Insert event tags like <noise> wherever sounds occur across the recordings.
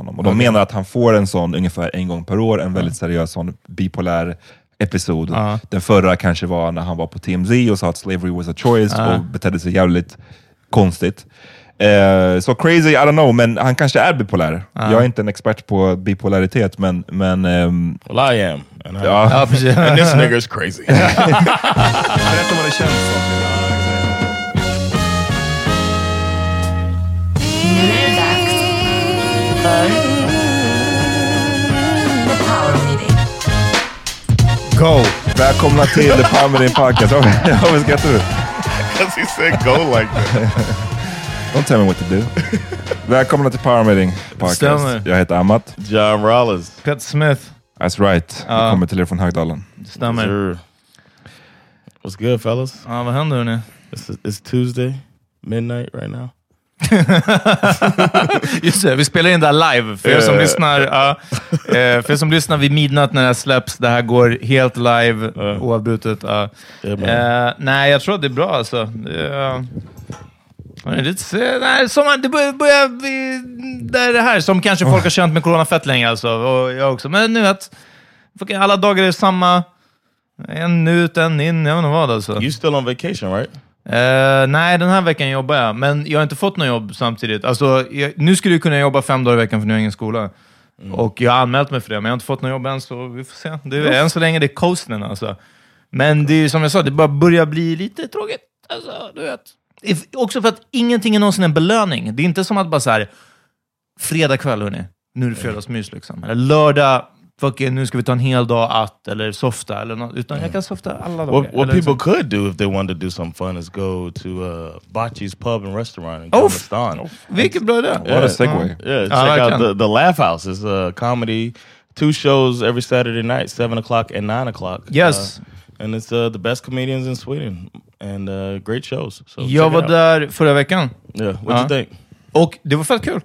honom. Och de menar att han får en sån ungefär en gång per år, en väldigt seriös sån bipolär episod. Den förra kanske var när han var på TMZ och sa att slavery was a choice och betedde sig jävligt konstigt. Eh, så crazy, I don't know, men han kanske är bipolär. Jag är inte en expert på bipolaritet, men... men ehm, Well, I am. And, I, Ja. And this nigga is crazy. <laughs> Berätta vad det känns som. För The Power Meeting. Go! Välkomna till The Power Meeting Podcast. Varför <laughs> skrattar du? Because he said go like that. Don't tell me what to do. Välkomna till Power Meeting Podcast. Stämmer. Jag heter Amat. John Rollins. Peter Smith. That's right. Vi kommer till er från Högdalen. Stämmer. Sure. What's good, fellas? Ja, vad händer hörni? It's, it's Tuesday, midnight right now. <laughs> Just det, vi spelar in det här live. För er som Eh. lyssnar ja, eh, för som lyssnar vid midnatt när det här släpps, det här går helt live, oavbrutet. Yeah, man. Eh, nej, jag tror att det är bra alltså. Är- nej, sommar, det börjar, börjar vi, det är det här som kanske folk har känt med corona fett länge alltså. Och jag också. Men nu att alla dagar är samma. En ut, en in, jag vet inte vad alltså. You still on vacation, right? Eh, nej, den här veckan jobbar jag, men jag har inte fått något jobb samtidigt. Alltså, jag, nu skulle jag kunna jobba fem dagar i veckan för nu har jag ingen skola. Och jag har anmält mig för det, men jag har inte fått något jobb än, så vi får se. Det är, än så länge det är coasten alltså. Men det är som jag sa, det bara börjar bli lite tråkigt. Alltså, du vet. If, också för att ingenting är någonsin en belöning. Det är inte som att bara så här, fredag kväll, hörni. Nu är det fredagsmys liksom. Eller lördag, fucking, nu ska vi ta en hel dag att, eller softa, eller något, utan jag kan softa alla dagar. What, what people liksom- could do if they wanted to do something fun is go to uh, Bachi's pub and restaurant in. Kazakhstan. Vilken bra idé! What a segue. Yeah, check I like out the, the Laugh House. It's a comedy, two shows every Saturday night, seven o'clock and nine o'clock. Yes. Uh, and it's uh, the best comedians in Sweden and uh, great shows. So check Jag var out. där förra veckan, Yeah, what'd Ja. you think? och det var fett kul.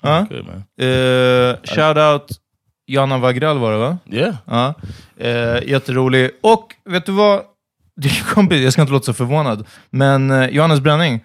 Ja. Good man. Uh, Shoutout Jana Wagrell var det va? Yeah. Ja. Eh, jätterolig. Och vet du vad? Det kompis, jag ska inte låta så förvånad, men uh, Johannes Bränning,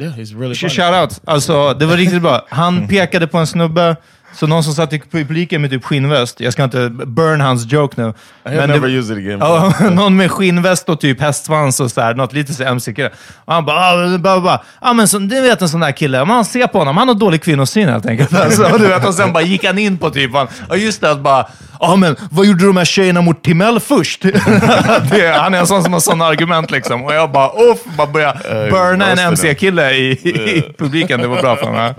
Yeah, he's really Sh- funny. Shoutout! Alltså, det var riktigt bra. Han <laughs> pekade på en snubbe, så någon som satt i publiken med typ skinnväst. Jag ska inte burn hans joke nu. I det- never used it again. Ja, <laughs> någon med skinnväst och typ hästsvans och sådär, något lite så MC-kille. Och han bara, ah, bara, bara, ah, men så, du vet en sån där kille, man ser på honom, han har dålig kvinnosyn helt enkelt. <laughs> Alltså, och du vet, och sen bara gick han in på typ, han, och just det, att bara, ja men vad gjorde de här tjejerna mot Timell först? <laughs> det, han är en sån som har sådana argument liksom. Och jag bara, uff, bara börja burna en. MC-kille i, i publiken. Det var bra för mig.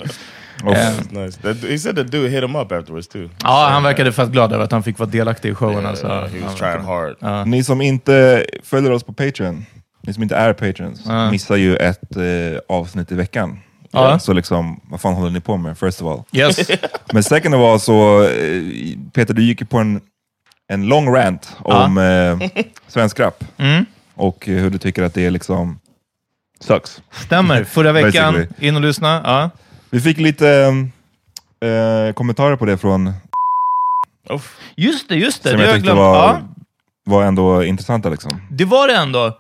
That's nice. That, he said the dude hit him up afterwards too. Ja, han verkade fett glad över att han fick vara delaktig i showen. Alltså. Uh, he was trying hard. Ni som inte följer oss på Patreon, ni som inte är Patreons, missar ju ett eh, avsnitt i veckan. Ja. Så liksom, vad fan håller ni på med, first of all? Yes. <laughs> Men second of all, så eh, Peter, du gick ju på en, en lång rant om eh, svensk rap. Mm. Och eh, hur du tycker att det är liksom sucks. Stämmer. Förra veckan, in och lyssna. Ja. Vi fick lite eh, kommentarer på det från Oof. Just det, just det. som det, har jag jag tyckte glömt. var, Ja, var ändå intressanta. Liksom. det var det ändå.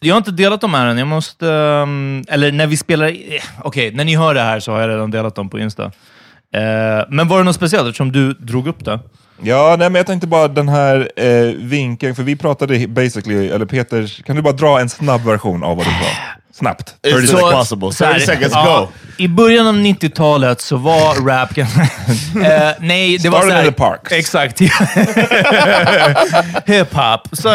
Jag har inte delat dem här än. Jag måste... ehm, eller när vi spelar... eh, Okej, när ni hör det här så har jag redan delat dem på Insta. Eh, men var det något speciellt eftersom du drog upp det? Ja, nej, men jag tänkte bara den här eh, vinkeln, för vi pratade basically, eller Peter, kan du bara dra en snabb version av vad du sa? Snabbt. 30 30 So- seconds. possible. så här, 30 seconds, ja, go. I början av 90-talet så var rap... <laughs> eh, nej, det var Started in the parks. Exakt. <laughs> Hip-hop. Så,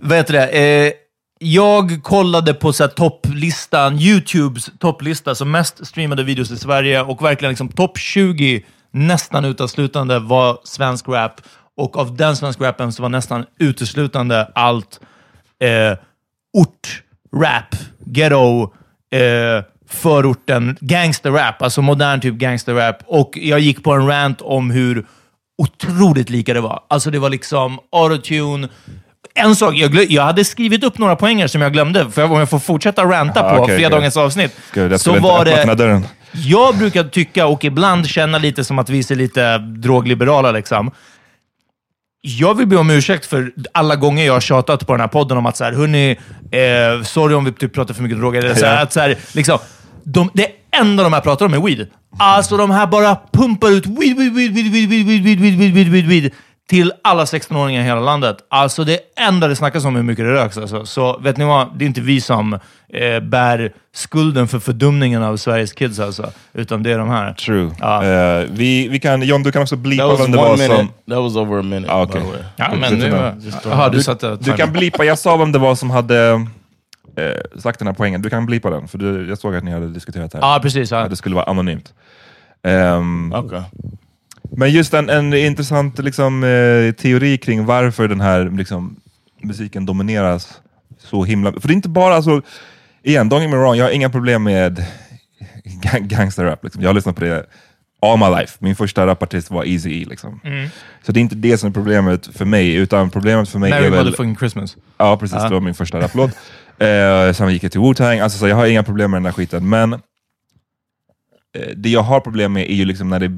vad heter det? Eh, jag kollade på så här, topplistan, YouTubes topplista, som mest streamade videos i Sverige och verkligen liksom topp 20 nästan uteslutande var svensk rap. Och av den svensk rappen så var nästan uteslutande allt eh, ort, rap, ghetto, eh, förorten, gangsterrap, alltså modern typ gangsterrap. Och jag gick på en rant om hur otroligt lika det var. Alltså det var liksom autotune. En sak, jag, glö- jag hade skrivit upp några poänger som jag glömde, för om jag får fortsätta ranta Ah, på okej, fredagens avsnitt. Gud, så var det... Jag brukar tycka, och ibland känna lite som att vi ser lite drogliberala, liksom. Jag vill be om ursäkt för alla gånger jag har tjatat på den här podden om att så här, hörni, eh, sorry om vi typ pratar för mycket droger. Eller så här, att så här, liksom, de, det enda de här pratar om är weed. Alltså de här bara pumpar ut weed, weed, weed, weed, weed, weed, weed, weed, weed, weed, weed, weed till alla 16-åringar i hela landet. Alltså det enda det snackas om är hur mycket det röks. Alltså. Så vet ni vad? Det är inte vi som eh, bär skulden för fördumningen av Sveriges kids, alltså. utan det är de här. True. Ja. Eh, vi, vi kan, John, du kan också was vem det one var minute. som... That was over a minute. Ah, by okay. the way. Ja, men nu... Jaha, du. Du kan blipa, jag sa vem det var som hade eh, sagt den här poängen. Du kan blipa den, för du, jag såg att ni hade diskuterat det här. Ja, precis. Ja. Att det skulle vara anonymt. Ehm, Okay. Men just en, en intressant liksom, eh, teori kring varför den här liksom, musiken domineras så himla... För det är inte bara, alltså, igen, don't get me wrong, jag har inga problem med gang- gangsterrap. Liksom. Jag har lyssnat på det all my life. Min första rapartist var Eazy-E. Liksom. Så det är inte det som är problemet för mig, utan problemet för mig Merry är väl... motherfucking Christmas. Ja, precis. Det var min första <laughs> raplåt. Eh, sen gick jag till Wu-Tang. Alltså, så jag har inga problem med den här skiten, men eh, det jag har problem med är ju liksom när det...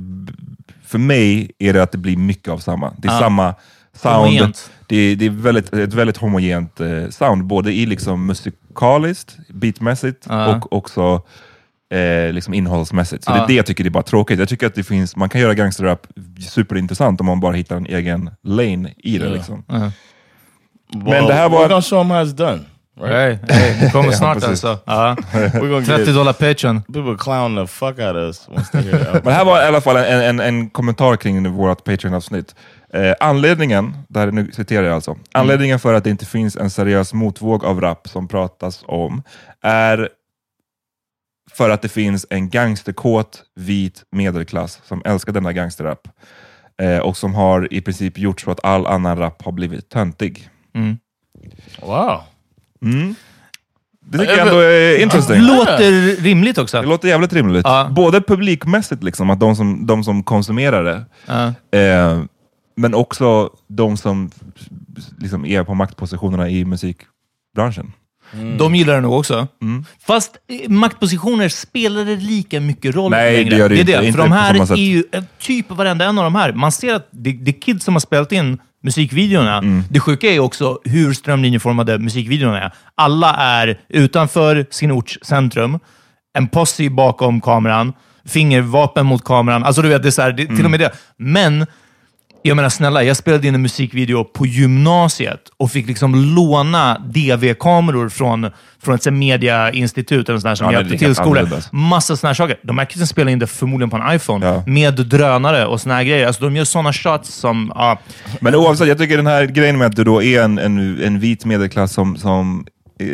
För mig är det att det blir mycket av samma. Det är Ja. samma sound. Homogent. Det är, det är väldigt, ett väldigt homogent eh, sound, både i liksom musikaliskt, beatmässigt Ja. och också eh, liksom innehållsmässigt. Så det Ja. är det jag tycker är bara tråkigt. Jag tycker att det finns, man kan göra gangsterrap superintressant om man bara hittar en egen lane i det. Ja. Liksom. Ja. Well, det här var- how it's done. Right? Hey, hey, <laughs> det kommer snart alltså. Ja. We're gonna 30 get dollar Patreon. people clown the fuck out of us. <laughs> Men det här var i alla fall en, en, en kommentar kring vårt Patreon-avsnitt. Eh, anledningen, där nu citerar jag alltså, anledningen för att det inte finns en seriös motvåg av rap som pratas om är för att det finns en gangsterkåt vit medelklass som älskar denna gangsterrap. Eh, och som har i princip gjort så att all annan rap har blivit töntig. Wow. Det tycker jag ändå är interesting. Låter rimligt också. Det låter jävligt rimligt. Ja. Både publikmässigt, liksom, att de som, de som konsumerar det, Ja. eh, men också de som liksom, är på maktpositionerna i musikbranschen. De gillar det nog också. Fast eh, maktpositioner spelar det lika mycket roll Nej, längre. det gör det är inte. det. Inte För de på här är ju eh, typ varenda en av de här. Man ser att det, det är kids som har spelat in musikvideorna. Mm. Det sjuka är också hur strömlinjeformade musikvideorna är. Alla är utanför sin orts centrum, en posse bakom kameran, fingervapen mot kameran. Alltså du vet, det är så här, det, till och med det. Men jag menar snälla, jag spelade in en musikvideo på gymnasiet och fick liksom låna DV-kameror från, från ett mediainstitut eller sånt som Ja, hjälpte till annorlunda. Massa här saker. De här kidsen spelar in det förmodligen på en iPhone Ja. med drönare och såna här grejer. Alltså, de gör såna shots som... Ja, Men oavsett, jag tycker den här grejen med att du då är en, en, en vit medelklass som, som eh,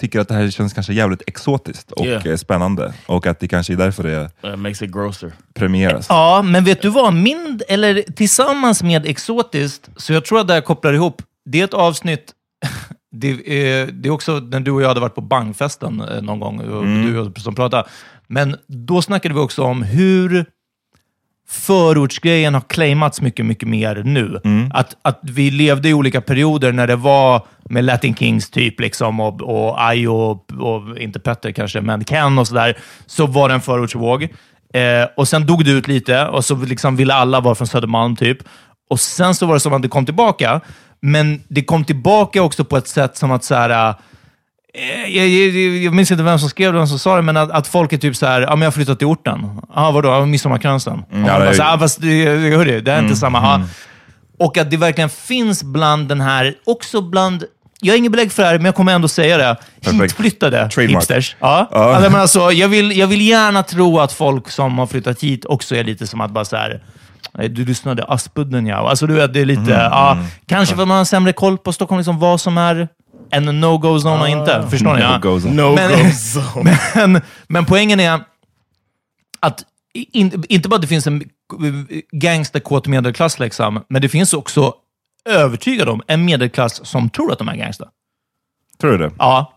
tycker att det här känns kanske jävligt exotiskt och Yeah. eh, spännande. Och att det kanske är därför det makes it grosser. premieras. ja, men vet du vad? Min, eller tillsammans med exotiskt, så jag tror att det här kopplar ihop. Det är ett avsnitt <laughs> det är, det är också när du och jag hade varit på Bangfesten eh, någon gång, och du och jag som pratade. Men då snackade vi också om hur förortsgrejen har claimats mycket, mycket mer nu. Att, att vi levde i olika perioder när det var med Latin Kings typ, liksom, och, och Ayo, och, och inte Petter kanske, men Ken och sådär, så var det en förortsvåg. Eh, och sen dog det ut lite och så liksom ville alla vara från Södermalm typ. Och sen så var det som att det kom tillbaka, men det kom tillbaka också på ett sätt som att så här, Jag, jag, jag minns inte vem som skrev det, vem som sa det, men att, att folk är typ så här, ja men jag har flyttat till orten. Ja, vadå? Ja, Midsommarkransen. Man ja, det är- så här, "Ah, fast det, hörru, det är inte samma. Ja. Och att det verkligen finns bland den här, också bland, jag har inget belägg för det här, men jag kommer ändå säga det, hitflyttade Trademark. hipsters. Ja. Ja. Alltså, men alltså, jag, vill, jag vill gärna tro att folk som har flyttat hit också är lite som att bara så här, "Nej, du lyssnade Aspudden ja. Alltså du vet, det är lite, ja, kanske för att man har sämre koll på Stockholm, liksom vad som är en no-go-zone och inte. Förstår ni? Ja. goes on. No <laughs> Men-. Men, men poängen är att in, inte bara att det finns en gangsterkåt medelklass, liksom, men det finns också, övertygad om, en medelklass som tror att de är gangster. Tror du det? Ja.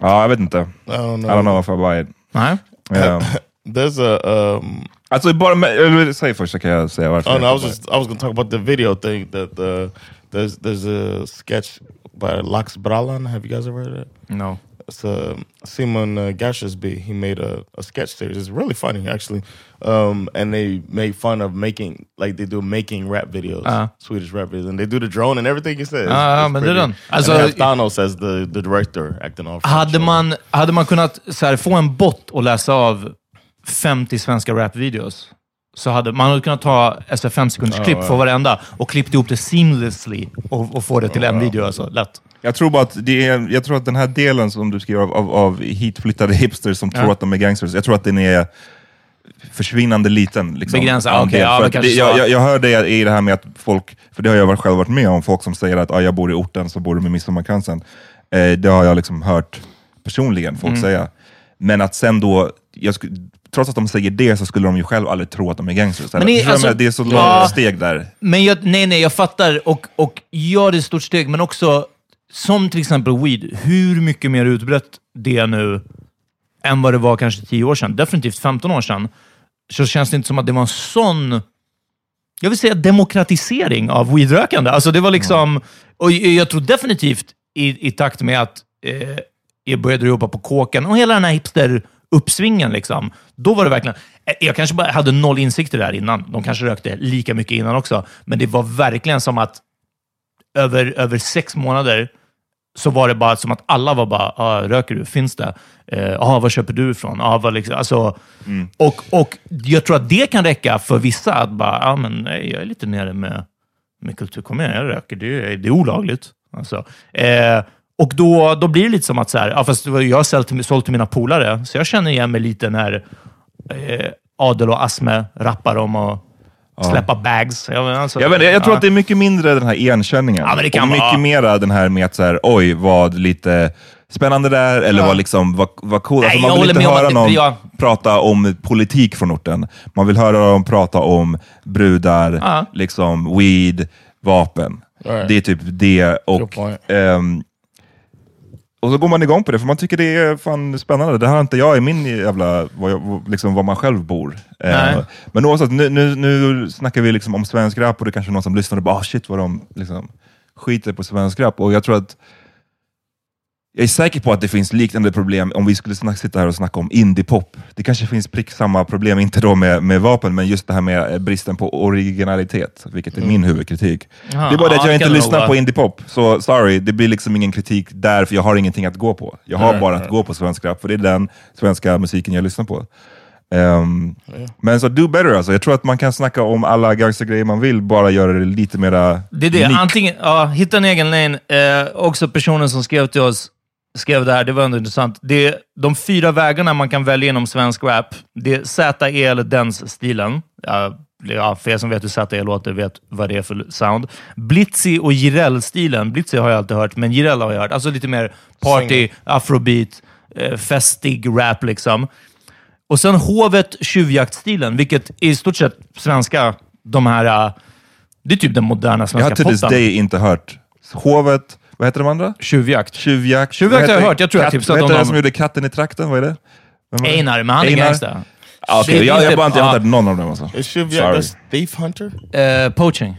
Ja, jag vet inte. I don't I know. don't know if I buy it. Nej. Yeah. <laughs> There's a um, alltså, bara med, säg först så kan jag säga varför. Oh no, I was just I was gonna talk about the video thing that uh, there's there's a sketch by Lax Bralan. Have you guys ever heard of it? No. It's uh, Simon uh, Gashasby. He made a, a sketch series. It's really funny actually, um, and they made fun of making like they do making rap videos, Uh. Swedish rap videos, and they do the drone and everything. He says, Ja, ja, men det är den. and Alltså- they have Thanos as the the director acting off. Hade man, hade man kunnat så här, få en bot att läsa av 50 svenska rapvideos, så hade man hade kunnat ta alltså, fem sekunders klipp för varenda och klippt ihop det seamlessly och, och få det till en video. Alltså, lätt. Jag tror bara att, det är, jag tror att den här delen som du skriver av, av, av hitflyttade hipsters som tror att de är gangsters, jag tror att den är försvinnande liten. Liksom, Begränsad, okej, ja, det, så. jag, jag, jag hör det i det här med att folk, för det har jag själv varit med om, folk som säger att ah, jag bor i orten så bor de i Midsommarkransen. Eh, det har jag liksom hört personligen folk Mm. säga. Men att sen då, jag trots att de säger det så skulle de ju själv aldrig tro att de är gangsters. Men jag alltså- det är så långt Ja. steg där. Men jag, nej, nej, jag fattar. Och, och ja, det är ett stort steg, men också som till exempel weed, hur mycket mer utbrett det är nu än vad det var kanske 10 år sedan, definitivt 15 år sedan, så känns det inte som att det var en sån, jag vill säga demokratisering av weedrökande. Alltså det var liksom, och jag tror definitivt i, i takt med att eh, jag började jobba på kåken och hela den här hipster-uppsvingen, liksom, då var det verkligen... eh, Jag kanske bara hade noll insikter där innan. De kanske rökte lika mycket innan också, men det var verkligen som att över, över sex månader så var det bara som att alla var bara, ah, röker du? Finns det? Eh, ah, var köper du ifrån? Ah, vad liksom, alltså, och, och jag tror att det kan räcka för vissa att bara, ah, men nej, jag är lite nere med, med kultur. Kom igen, jag röker. Det är, det är olagligt. Alltså, eh, och då, då blir det lite som att, så här, ah, fast jag har sålt sålt till mina polare, så jag känner igen mig lite när eh, Adel och Asme rappar om att släppa bags. Jag, men alltså, Jag, vet, jag tror ja. att det är mycket mindre den här igenkänningen. Ja, men det kan och vara- mycket ja. mera den här med att så här, oj, vad lite spännande där eller Ja. var, liksom, var, var cool. Nej, Alltså, jag man vill inte höra någon ja. prata om politik från orten. Man vill höra dem prata om brudar, Ja. liksom weed, vapen. Right. Det är typ det. Good Och, point. ehm, och så går man igång på det, för man tycker det är fan spännande. Det har inte jag i min jävla, vad jag, liksom, var man själv bor. Eh, men oavsett, nu, nu, nu snackar vi liksom om svensk rap och det är kanske någon som lyssnar och bara ah, shit vad de liksom, skiter på svensk rap. Och jag tror att jag är säker på att det finns liknande problem om vi skulle sitta här och snacka om indiepop. Det kanske finns prick samma problem, inte då med, med vapen, men just det här med eh, bristen på originalitet, vilket är min huvudkritik. Jaha, det är bara det att jag inte lyssnar vara. på indiepop, så sorry, det blir liksom ingen kritik där, för jag har ingenting att gå på. Jag har Nej, bara att nej. gå på svensk rap, för det är den svenska musiken jag lyssnar på. Ehm, Men så do better alltså. Jag tror att man kan snacka om alla gangstergrejer man vill, bara göra det lite mera Det är det. Antingen, ja, hitta en egen lane. Eh, också personen som skrev till oss skrev det här, det var ändå intressant. Det är de fyra vägarna man kan välja inom svensk rap. Det är ZE eller dance-stilen. Ja, för er som vet hur ZE låter vet vad det är för sound. Blitzy och Jireel-stilen. Blitzy har jag alltid hört, men Jireel har jag hört. Alltså lite mer party, afrobeat, eh, festig rap liksom. Och sen hovet tjuvjaktstilen, vilket är i stort sett svenska, de här... eh, Det är typ den moderna Jag svenska har till this poppen. day inte hört Hovet, vad heter de andra? Tjuvjakt. Tjuvjakt. Tjuvjakt Vad har jag heter- hört. Jag tror jag tipsat vad om heter dem. den som gjorde Katten i trakten? Vad är det? Vem det? Einar, men han är gangsta. Ah, Okej, Det är jag, har bara inte hört någon av dem. Alltså. That's Thief Hunter? Eh, poaching.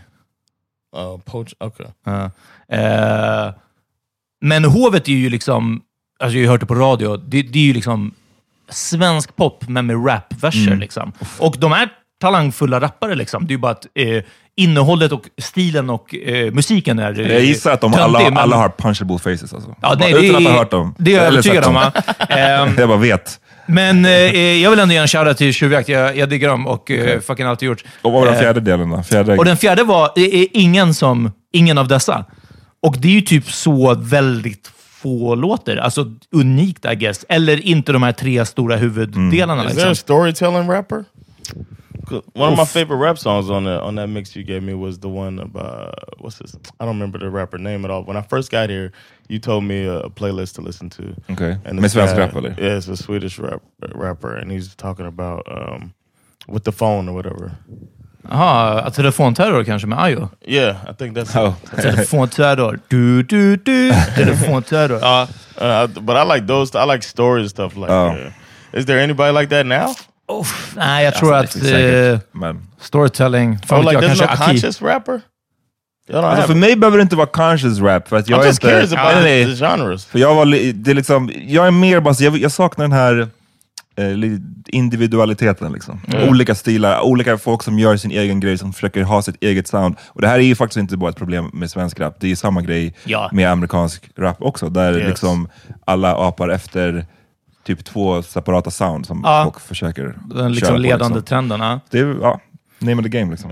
Uh, poach. Okay. Ja. Eh, men hovet är ju liksom, alltså jag har hört det på radio, det, det är ju liksom svensk pop, men med rapverser. Mm. Liksom. Och de är talangfulla rappare. Liksom. Det är ju bara att eh, innehållet och stilen och eh, musiken är eh, Jag gissar att de töntig, alla, men- alla har punchable faces. Alltså. Ja, nej, Utan det, att är- ha hört dem. Det är jag övertygad om. <laughs> Ehm, Jag bara vet. Men eh, jag vill ändå ge en shoutout till Tjuvjakt. Jag, jag diggar dem och eh, fucking alltid gjort. Och vad var den Eh, fjärde delen då? Fjärde... Och den fjärde var är ingen som ingen av dessa. Och det är ju typ så väldigt få låter. Alltså unikt, I guess. Eller inte de här tre stora huvuddelarna. Is there Liksom. a storytelling rapper? 'Cause One of my favorite rap songs on the on that mix you gave me was the one about what's this? I don't remember the rapper name at all. When I first got here, you told me a, a playlist to listen to. Okay, And Med this svensk guy- rap eller? Yeah, it's a Swedish rap rapper, and he's talking about um, with the phone or whatever. Jaha, telefonterror kanske med Ayo? Yeah, I think that's. Oh. Telefonterror. Du, du, du. <laughs> Telefonterror. Ja. Uh, but I like those. I like stories stuff like. Oh. that. Is there anybody like that now? Uff, nej, jag tror Alltså, att det är eh, säkert, men... storytelling... Fan vet like jag, there's kanske no Aki. conscious rapper? Alltså, för mig behöver det inte vara conscious rap. För att jag I'm är just inte... curious about Nej, the, genres. För jag, var, det är liksom, jag är mer bara, jag, jag saknar den här eh, li- individualiteten. Liksom. Mm. Olika stilar, olika folk som gör sin egen grej, som försöker ha sitt eget sound. Och det här är ju faktiskt inte bara ett problem med svensk rap, det är samma grej Ja. med amerikansk rap också. Där Yes. liksom alla apar efter typ två separata sound som Ja. folk försöker Den liksom på, ledande liksom. trenden. Ja. Det är ja, name of the game liksom.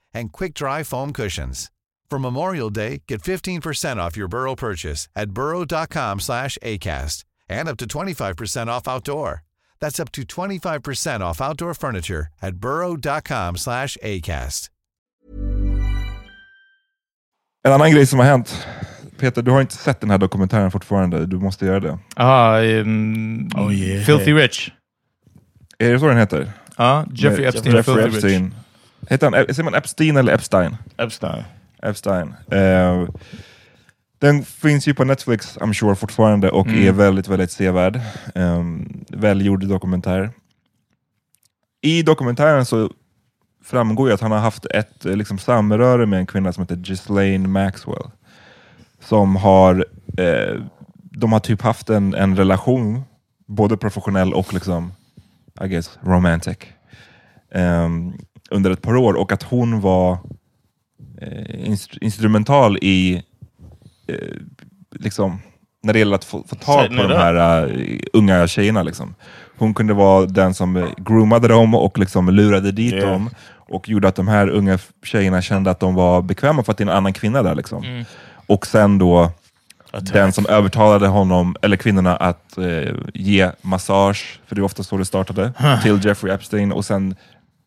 and quick-dry foam cushions. For Memorial Day, get 15% off your Burrow purchase at burrow.com slash ACAST and up to 25% off outdoor. That's up to 25% off outdoor furniture at burrow.com slash ACAST. En annan grej som har hänt. Peter, du har inte sett den här dokumentären fortfarande. Du måste göra det. Ah, um, Oh, yeah. Filthy Rich. Är det så den heter? Ja, Jeffrey Epstein och Jeffrey Filthy Rich. Epstein. Heter han, säger man Epstein eller Epstein? Epstein. Epstein. Eh, den finns ju på Netflix, I'm sure, fortfarande och Mm. är väldigt, väldigt sevärd. Um, välgjord dokumentär. I dokumentären så framgår ju att han har haft ett eh, liksom, samröre med en kvinna som heter Ghislaine Maxwell. Som har, eh, de har typ haft en, en relation, både professionell och liksom, I guess, romantic. ehm, under ett par år och att hon var eh, instru- instrumental i eh, liksom, när det gäller att få, få tag på de här eh, unga tjejerna. Liksom. Hon kunde vara den som groomade dem och liksom lurade dit Yeah. dem och gjorde att de här unga tjejerna kände att de var bekväma för att det är en annan kvinna där. Liksom. Mm. Och sen då Attack. den som övertalade honom, eller kvinnorna att eh, ge massage, för det är ofta så det startade, till Jeffrey Epstein och sen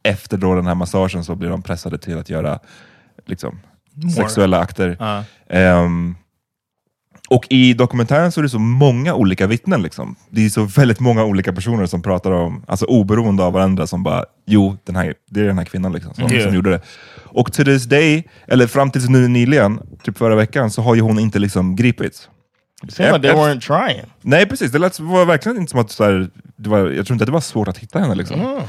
efter då den här massagen så blir de pressade till att göra liksom, More. sexuella akter. Ja. Ehm, och i dokumentären så är det så många olika vittnen. Liksom. Det är så väldigt många olika personer som pratar om, alltså oberoende av varandra, som bara, jo, den här, det är den här kvinnan liksom, som, Yeah. som gjorde det. Och till this day, eller fram tills nu nyligen, typ förra veckan, så har ju hon inte liksom gripits. It seemed like they weren't trying. Nej precis, det lät, var verkligen inte som att så här, det var, jag tror inte att det var svårt att hitta henne. Liksom. Mm.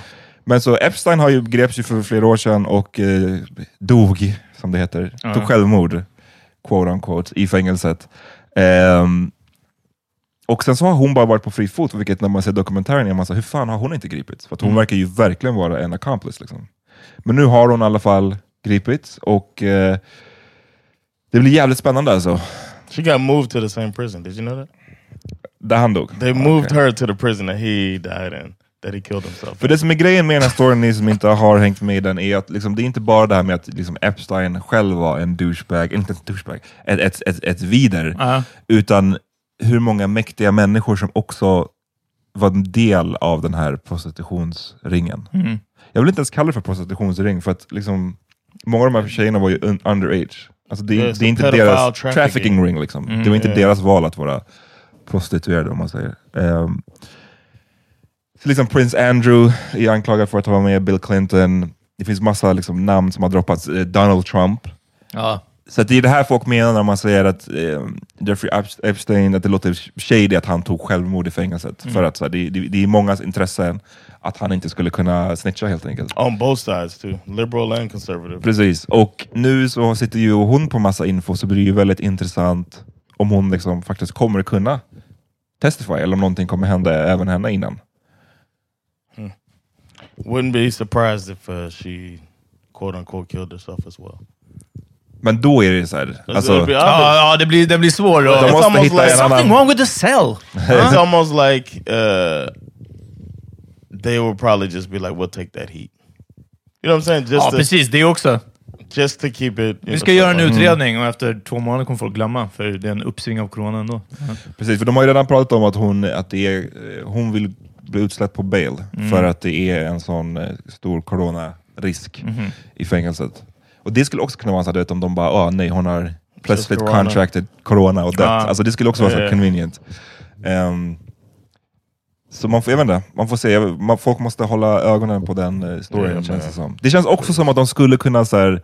Men så Epstein har ju greps ju för flera år sedan och eh, dog, som det heter, Ja. tog självmord, quote unquote, i fängelset. Ehm, och sen så har hon bara varit på fri fot, vilket när man ser dokumentären är man så hur fan har hon inte gripits? För hon Mm. verkar ju verkligen vara en accomplice. Liksom. Men nu har hon i alla fall gripits och eh, det blir jävligt spännande alltså. She got moved to the same prison. Did you know that? Där han dog. They moved her to the prison that he died in. That he killed himself. För det som är grejen med den här storyn, ni som inte har hängt med i den, är att liksom, det är inte bara det här med att liksom, Epstein själv var en douchebag, inte en douchebag, ett, ett, ett, ett vider, Ja. utan hur många mäktiga människor som också var en del av den här prostitutionsringen. Mm. Jag vill inte ens kalla det för prostitutionsring, för att liksom, många av de här tjejerna var ju un underage. Alltså det, är- det är inte deras trafficking. trafficking ring. Liksom. Mm, det var inte yeah. deras val att vara prostituerade om man säger. Ehm, liksom Prince Andrew är anklagad för att vara med Bill Clinton. Det finns massa liksom, namn som har droppats. Eh, Donald Trump. Ja. Så det är det här folk menar när man säger att eh, Jeffrey Ep- Epstein, att det låter shady att han tog självmord i fängelset. Mm. För att så det, det, det är mångas intressen att han inte skulle kunna snitcha helt enkelt. On both sides too. Liberal and conservative. Precis, och nu så sitter ju hon på massa info, så blir det ju väldigt intressant om hon liksom faktiskt kommer kunna testify, eller om någonting kommer hända även henne innan. Wouldn't be surprised if uh, she quote unquote killed herself as well. Men då är det så här, It'll alltså, obvious. Ja, ja, det blir, det blir svårt. De måste hitta like en something annan- wrong with the cell. <laughs> it's almost like uh, they would probably just be like, "We'll take that heat." You know what I'm saying? Just Ja, to, precis. Det också. just to keep it. Vi ska göra en utredning och efter två månader kommer folk glömma, för det är en uppsving av corona ändå. precis, för de har ju redan pratat om att hon, att det är, eh, hon vill bli utsläppt på bail, Mm. för att det är en sån eh, stor coronarisk Mhm. i fängelset. Och det skulle också kunna vara så att om de bara, ah, nej hon har plötsligt corona. contracted corona och dött. Ja. Alltså det skulle också vara så ja. convenient. Ehm, så man får, jag vet inte, man får se, man, folk måste hålla ögonen på den eh, storyn Ja, känns det som. Det känns också som att de skulle kunna så här,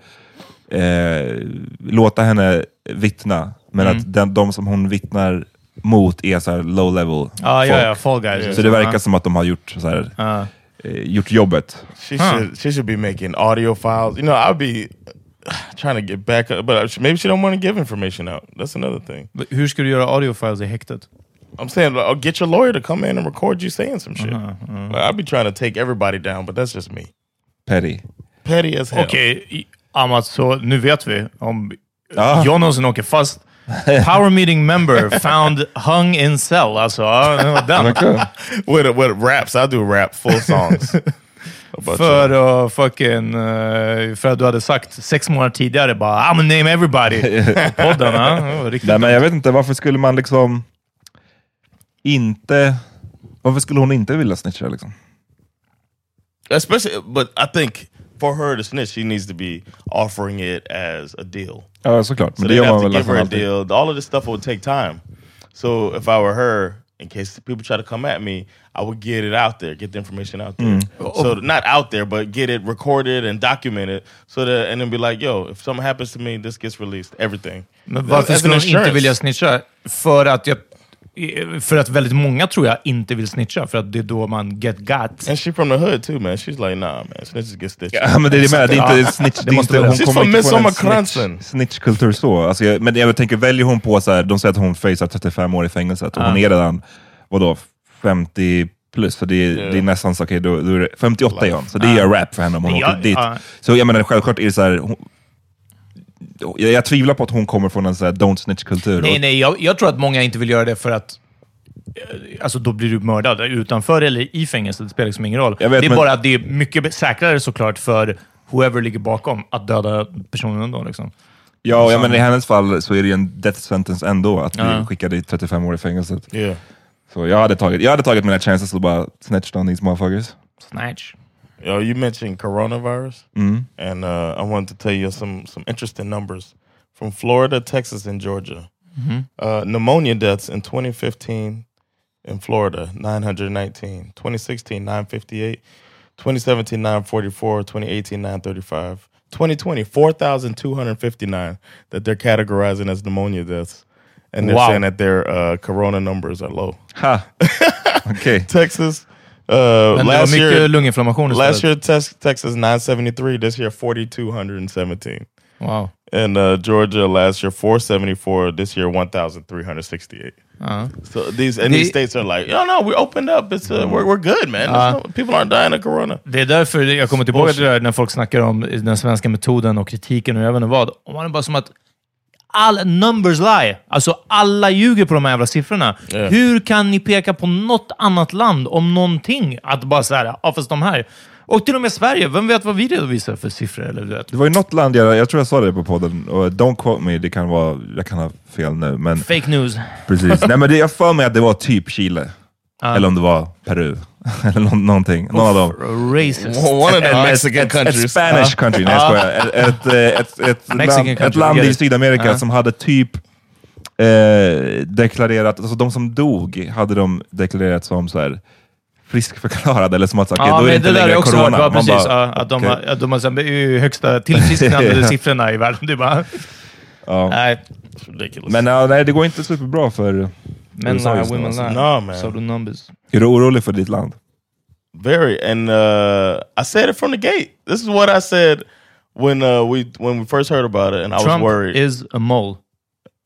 eh, låta henne vittna, men Mm. att den, de som hon vittnar mot är så här low level Ja, ja, folk. ja. Fall guys. Så det verkar som att de har gjort, så här, Ja. eh, gjort jobbet. She Huh. should she should be making audio files. You know, I'd be trying to get back, up, but maybe she don't want to give information out. That's another thing. Hur ska du göra audio files i häktet? I'm saying, like, oh, get your lawyer to come in and record you saying some shit. Uh-huh, uh-huh. Like, I'd be trying to take everybody down, but that's just me. Petty. Petty as hell. Okej, Amat, så nu vet vi. Om Ja. John någonsin åker fast. <laughs> Power meeting member found hung in cell. Alltså, den. <laughs> With with raps, I do rap full songs. <laughs> För att fucking... eh, för att du hade sagt sex månader tidigare bara I'm gonna name everybody. på Podden, Nej, men jag vet inte, varför skulle man liksom inte Varför skulle hon inte vilja snitcha liksom? Especially, but I think for her to snitch, she needs to be offering it as a deal. Ja, såklart. So Men det they gör have man to väl give her nästan a alltid. deal. All of this stuff would take time. So if I were her, in case people try to come at me, I would get it out there, get the information out there. Mm. So not out there, but get it recorded and documented. So that and then be like, yo, if something happens to me, this gets released. Everything. Men varför As skulle an hon inte insurance. vilja snitcha? För att, jag, för att väldigt många tror jag inte vill snitcha, för att det är då man get got. And she from the hood too, man. She's like, nah, man, snitches get stitched. Ja, men det är det med. Det är inte <laughs> snitch. Det är inte, hon She's kommer from inte från en snitch, snitchkultur så. Alltså, jag, men jag tänker, väljer hon på så här, de säger att hon facear 35 år i fängelset och hon Ja. är redan, vadå, 50 plus. Så det är, Ja. det är nästan så, okej, då, då är det 58 är hon. Så det är rap för henne om hon åker dit. Så jag menar, självklart är det så här, hon, jag, jag tvivlar på att hon kommer från en så här don't snitch-kultur. Nej, nej, jag, jag tror att många inte vill göra det för att eh, Alltså då blir du mördad utanför eller i fängelset, det spelar liksom ingen roll. Vet, det är men- bara att det är mycket säkrare såklart för whoever ligger bakom att döda personen ändå. Liksom. Ja, Som- menar, i hennes fall så är det ju en death sentence ändå, att bli Ja. skickad i 35 år i fängelset. Yeah. Så jag hade tagit, jag hade tagit mina chances och bara snitched on these motherfuckers. Snatch. Yo, you mentioned coronavirus, Mhm. and uh, I wanted to tell you some some interesting numbers from Florida, Texas, and Georgia. Mhm. Uh, pneumonia deaths in 2015 in Florida, 919. 2016, 958. 2017, 944. 2018, 935. 2020, 4,259 that they're categorizing as pneumonia deaths. And they're Wow. saying that their uh, corona numbers are low. Ha! <laughs> Okej. Texas. Uh, Men det last year, lunginflammation last year tex- Texas 973. This year 4217. Wow. And uh, Georgia last year 474. This year 1368. Ja. So these and these The- states are like, oh no, we opened up. It's uh, we're we're good, man. There's Uh, no, people aren't dying of corona. Det är därför jag kommer tillbaka till det där när folk snackar om den svenska metoden och kritiken och jag vet inte vad. Och man är bara som att all numbers lie. Alltså alla ljuger på de här jävla siffrorna. Yeah. Hur kan ni peka på något annat land om någonting? Att bara såhär, ja fast de här. Och till och med Sverige, vem vet vad vi redovisar för siffror? Eller, du vet. Det var ju något land, jag, jag tror jag sa det på podden, och don't quote me, det kan vara, jag kan ha fel nu, men... Fake news. Precis. <laughs> Nej men det, jag för mig att det var typ Chile. Ja. Eller om det var Peru. <laughs> Eller nå- någonting. Någon av dem. Racist. One of the Ett- Mexican ett, countries. Ett Spanish Uh. country, nej jag skojar. Ett, Mexican land, ett i. Sydamerika som hade typ eh, deklarerat, alltså de som dog hade de deklarerat som så här friskförklarade, eller som att okej, ja, då är det men inte det där har längre också corona. Man precis. bara, ja, att de, okej. har, att de har högsta tillfrisknande <laughs> siffrorna i världen. Det är bara, Ja. nej. Ridiculous. Men ja, nej, det går inte superbra för Men USA lie, just women alltså. lie. No, man. So the numbers. Är du orolig för ditt land? Very, and uh, I said it from the gate. This is what I said when uh, we when we first heard about it, and I was worried. is a mole. <laughs>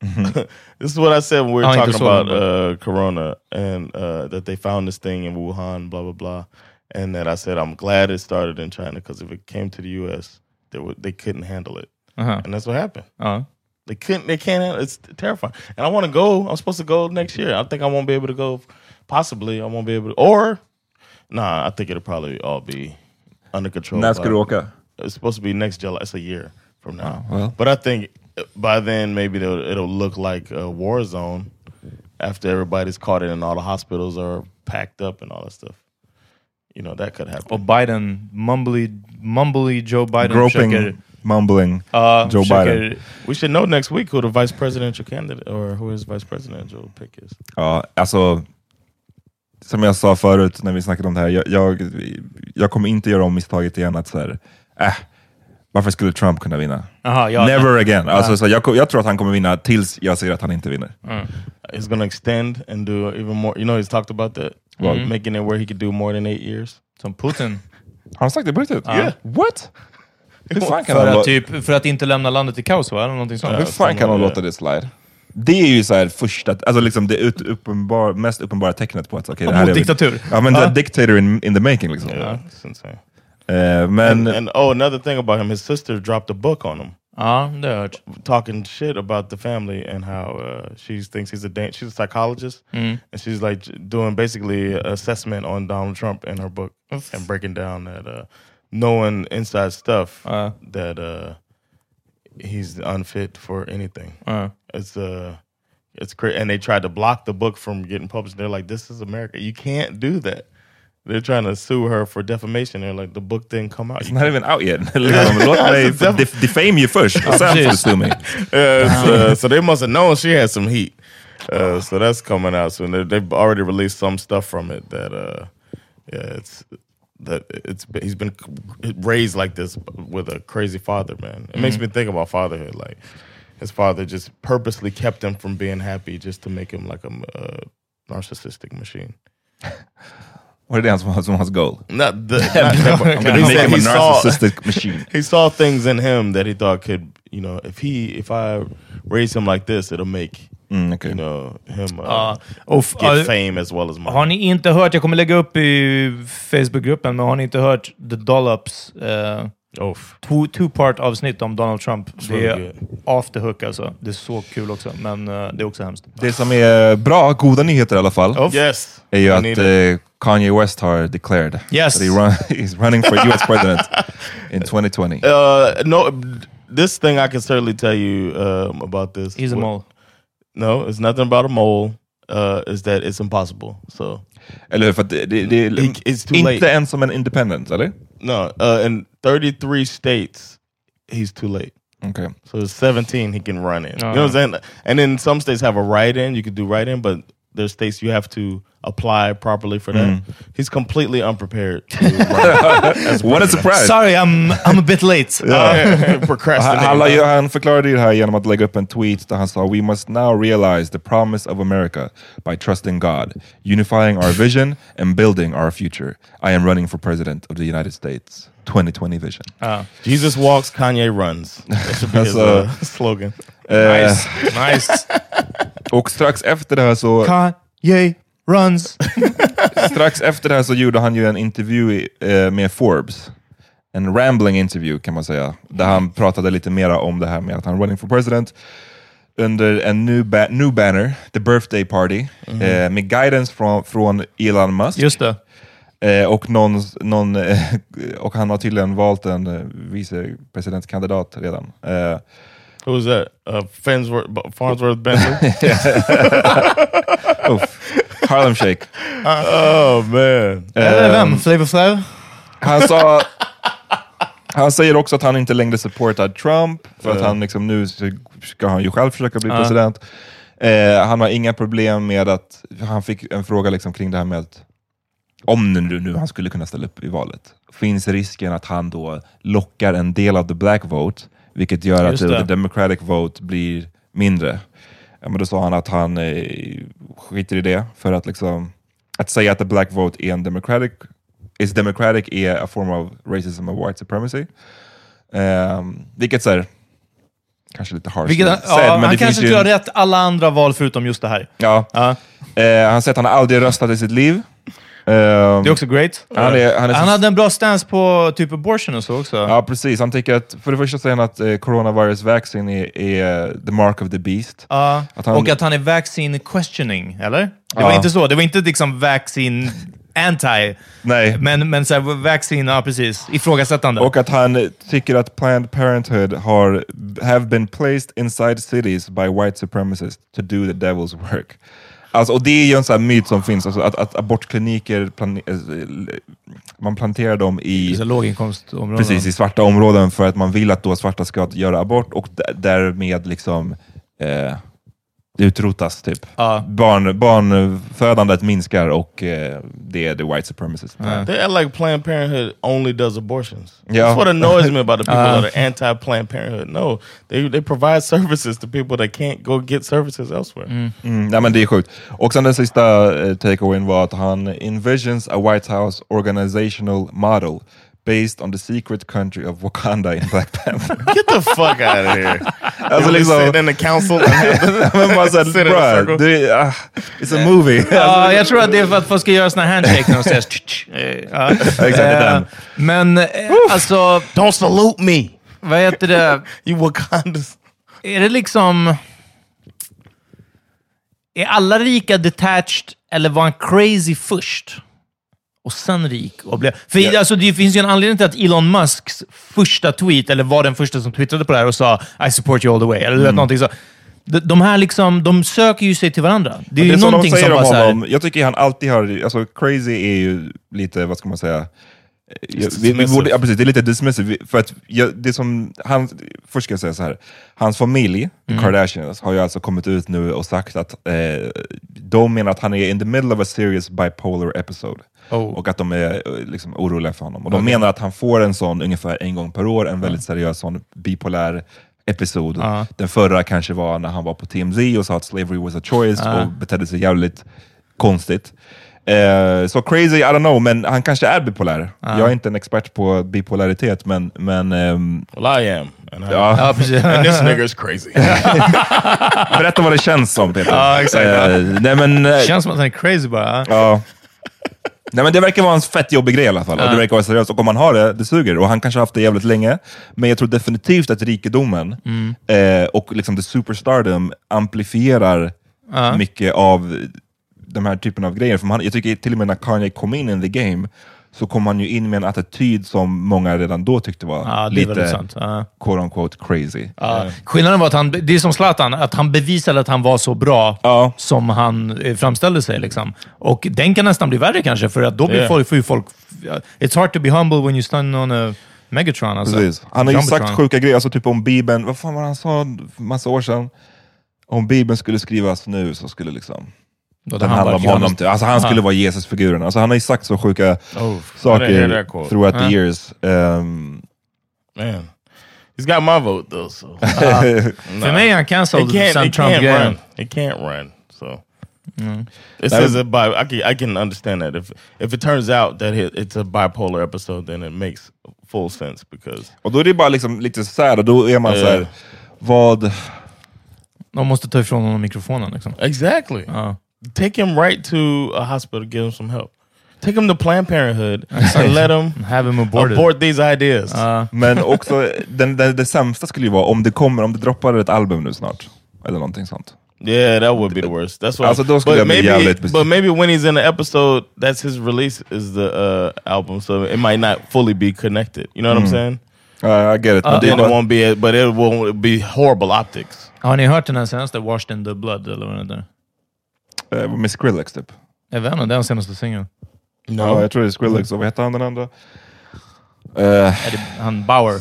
this is what I said when we were I talking just about uh, Corona and uh, that they found this thing in Wuhan, blah blah blah, and that I said I'm glad it started in China because if it came to the U.S., they would they couldn't handle it, Uh-huh. and that's what happened. Ja. They couldn't. They can't. It's terrifying. And I want to go. I'm supposed to go next year. I think I won't be able to go. Possibly, I won't be able to. Or, nah, I think it'll probably all be under control. När ska by- du åka? It's supposed to be next July. It's a year from now. Oh, well. But I think uh, by then maybe it'll, it'll look like a war zone after everybody's caught in and all the hospitals are packed up and all that stuff. You know that could happen. Och Biden, mumbly, mumbly Joe Biden Groping, försöker... mumbling Ja, Joe försöker- Biden. We should know next week who the vice presidential candidate or who his vice presidential pick is. Ja, alltså som jag sa förut när vi snackade om det här, jag, jag, jag kommer inte göra om misstaget igen att så här, äh, varför skulle Trump kunna vinna? Aha, ja, Never again. Alltså, Ja. så jag, jag tror att han kommer vinna tills jag ser att han inte vinner. He's going to extend and do even more. You know, he's talked about that? Mm. making it where he could do more than eight years. Som Putin. Har han sagt det på riktigt? Ja. Yeah. What? Hur fan kan, För han, att, typ, för att inte lämna landet i kaos, va? Eller någonting sånt. hur fan kan han låta det slide? Det är ju så här första, alltså liksom det ut, uppenbar, mest uppenbara tecknet på att okay, det här är... diktatur. Ja men Ja. the dictator in, in the making liksom. Yeah. Eh, men... And, and oh, another thing about him, his sister dropped a book on him. Ja, det har jag hört. talking shit about the family and how uh, she thinks he's a dan- she's a psychologist Mm. and she's like doing basically assessment on Donald Trump in her book and breaking down that uh, knowing inside stuff Uh. that uh, he's unfit for anything. Uh. It's uh, It's crazy, and they tried to block the book from getting published. They're like, "This is America. You can't do that." They're trying to sue her for defamation. They're like, "The book didn't come out. It's not even out yet. Låt mig Alltså, def- def- defame you first. sen får du sue mig. Yeah, so, they must have known she had some heat. Uh, so that's coming out soon. They, they've already released some stuff from it that, uh, yeah, it's that it's he's been raised like this with a crazy father. Man, it makes Mhm. me think about fatherhood. Like his father just purposely kept him from being happy just to make him like a uh, narcissistic machine. <laughs> What det det som var som hans goal? Not the, <laughs> not I'm that, but gonna he make said him a he saw- narcissistic <laughs> machine. He saw things in him that he thought could, you know, if he if I raise him like this, it'll make Mm, you know him uh, f- get ja, fame as well as money. Har ni inte hört, jag kommer lägga upp i Facebookgruppen, men har ni inte hört The Dollops uh, two, two part avsnitt om Donald Trump? It's Det really är off the hook alltså. Det är så kul också, men eh, det är också hemskt. Det som är bra, goda nyheter i alla fall, Oh. Yes. är ju att eh, Kanye West har declared Yes. that he run, <laughs> he's running for US president in 2020. Uh, no, this thing I can certainly tell you um, about this. He's a What- mole. No, it's nothing about a mole. Uh, is that it's impossible. So Eller? För att det, det, det är it's too inte late. ens som en independent, eller? No, uh, in 33 states, he's too late. Okay. So it's 17 he can run in. You know what I'm Uh-huh. saying? And then some states have a write-in. You could do write-in, but there's states you have to apply properly for that. Mm. He's completely unprepared to <laughs> run as What a surprise! Sorry, I'm, I'm a bit late. <laughs> Yeah. <laughs> Procrastinating. Han, han, la ju- han förklarade ju det här genom att lägga upp en tweet där han sa We must now realize the promise of America by trusting God, unifying our vision and building our future. I am running for president of the United States. 2020 vision. Jesus walks, Kanye runs. That should be his uh, slogan. eh, Nice, nice. Och strax efter det här så... Kanye runs. <laughs> strax efter det här så gjorde han ju en intervju eh, med Forbes. En rambling interview kan man säga. Där han pratade lite mera om det här med att han running for president under en new, ba new banner, the birthday party, Mhm. eh, med guidance från, från Elon Musk. Just det. Eh, och, någon, någon, eh, och han har tydligen valt en eh, vicepresidentkandidat redan. Eh, Who was that? Uh, Farnsworth, Farnsworth Bentley? <laughs> <laughs> Harlem Shake. oh man. Eller vem? Flavor Flav? Han sa... Han säger också att han inte längre supportar Trump, för att Ja. han liksom nu ska han ju själv försöka bli Ja. president. Eh, han har inga problem med att, han fick en fråga liksom kring det här med att om nu, nu han skulle kunna ställa upp i valet, finns risken att han då lockar en del av the black vote, vilket gör att Just the, det. the democratic vote blir mindre. Ja, men då sa han att han eh, skiter i det, för att liksom att säga att the black vote är en democratic is democratic är a form of racism and white supremacy. Um, vilket så här, kanske lite harsh Vilket, said, ja, han kanske inte har rätt alla andra val förutom just det här. Ja. Eh, han säger att han aldrig röstat i sitt liv. Ehm, Det är också great. Han, är, han, är så- hade en bra stance på typ abortion och så också. Ja, precis. Han tycker att, för det första säger han att eh, coronavirus vaccine är, är the mark of the beast. Ja, Att han- och att han är vaccine questioning, eller? Det Ja. var inte så. Det var inte liksom vaccine anti. Nej. Men, men så här, vaccine, ja precis. Ifrågasättande. Och att han tycker att Planned Parenthood har have been placed inside cities by white supremacists to do the devil's work. Alltså, och det är ju en sån myt som finns, alltså att, att abortkliniker, plan, eh, man planterar dem i, låginkomstområden. precis, i svarta områden för att man vill att då svarta ska göra abort och därmed liksom eh, utrotas. Typ. Barn, barnfödandet minskar och eh, det är the white supremacists. They act like Planned Parenthood only does abortions. Yeah. That's what annoys me about the people Uh. that are anti-Planned Parenthood. No, they they provide services to people that can't go get services elsewhere. Mm, nej, men det är sjukt. Och sen den sista eh, takeawayen var att han envisions a White House organizational model based on the secret country of Wakanda in Black Panther. <laughs> Get the fuck out of here! <laughs> Alltså liksom... sit in the council and have men bara såhär, circle. det är, ah, it's a movie. <laughs> Ja, jag tror att det är för att folk ska göra såna här handshake när de säger eh, ja. Exakt, den. Men eh, alltså... Don't salute me! Vad heter det? You Wakandas. Är det liksom... Är alla rika detached, eller var han crazy först? Och sen rik? Och blev... För Ja. alltså, det finns ju en anledning till att Elon Musks första tweet, eller var den första som twittrade på det här och sa I support you all the way, eller Mm. någonting så. De, de här liksom, de söker ju sig till varandra. Det är det ju är som de någonting säger som om bara så här, honom. Jag tycker han alltid har, alltså crazy är ju lite, vad ska man säga, jag, vi, vi borde, ja, precis, det är lite dismissive, för att jag, det som, han, först ska jag säga så här. hans familj, Mm. Kardashians, har ju alltså kommit ut nu och sagt att eh, de menar att han är in the middle of a serious bipolar episode. Och att de är eh, liksom, oroliga för honom. Och de Okej. menar att han får en sån ungefär en gång per år, en väldigt seriös sån bipolär episod. Ja. Den förra kanske var när han var på TMZ och sa att slavery was a choice Ja. och betedde sig jävligt konstigt. Eh, så crazy, I don't know, men han kanske är bipolär. Ja. Jag är inte en expert på bipolaritet, men... men ehm, Well, I am. And, I, Ja. <laughs> And this nigga is crazy. <laughs> Berätta vad det känns som, Peter. Ja, exakt. Eh, nej, men, eh, känns som att han är crazy bara. Ja. Nej, men det verkar vara en fett jobbig grej i alla fall. Och Ja. det verkar vara seriöst. Och om man har det, det suger. Och han kanske har haft det jävligt länge. Men jag tror definitivt att rikedomen Mm. eh, och liksom the superstardom amplifierar Ja. mycket av de här typen av grejer. För man, jag tycker till och med när Kanye kom in in the game så kom han ju in med en attityd som många redan då tyckte var Ja, lite sant. Ja. quote unquote crazy. Ja. Skillnaden var att han, det är som Zlatan, att han bevisade att han var så bra som han eh, framställde sig. Liksom. Och den kan nästan bli värre kanske, för att då blir Yeah. folk, får folk... It's hard to be humble when you stand on a Megatron. Alltså. Precis. Han har ju Jumbotron. sagt sjuka grejer, alltså typ om Bibeln, vad fan var det han sa massa år sedan? Om Bibeln skulle skrivas nu så skulle liksom Då den han handla om honom. Alltså han skulle vara Jesusfiguren. Alltså han har ju sagt så sjuka Oh, I didn't hear saker that quote. throughout Huh? the years. Um, Man, he's got my vote though. So <laughs> För mig är han cancelled sen Trump can't run. He can't run. So Mm. this That is a bi. I can I can understand that if if it turns out that it, it's a bipolar episode, then it makes full sense because och då är det bara liksom lite sad, och då är man Ja. så här, vad... De måste ta ifrån honom mikrofonen. Liksom. exactly take him right to a hospital, give him some help. Take him to Planned Parenthood <laughs> and let him Have him aborted. abort these ideas. Men också, den, den, det sämsta skulle ju vara om det kommer, om det droppar ett album nu snart. Eller någonting sånt. Yeah, that would be the worst. That's what. Alltså, då skulle but jag bli maybe, jävligt besviken. but maybe when he's in the episode, that's his release is the uh, album, so it might not fully be connected. You know what I'm Mm. saying? Uh, I get it. But Men det then it bara- won't be, but it won't be horrible optics. Har ni hört den här senaste Washed in the Blood? Eller vad det heter? Eh, med Skrillex typ. Jag vet inte, den senaste singeln. Ja, jag tror det är Skrillex, och vad heter han den andra? Uh, Är det han Bauer?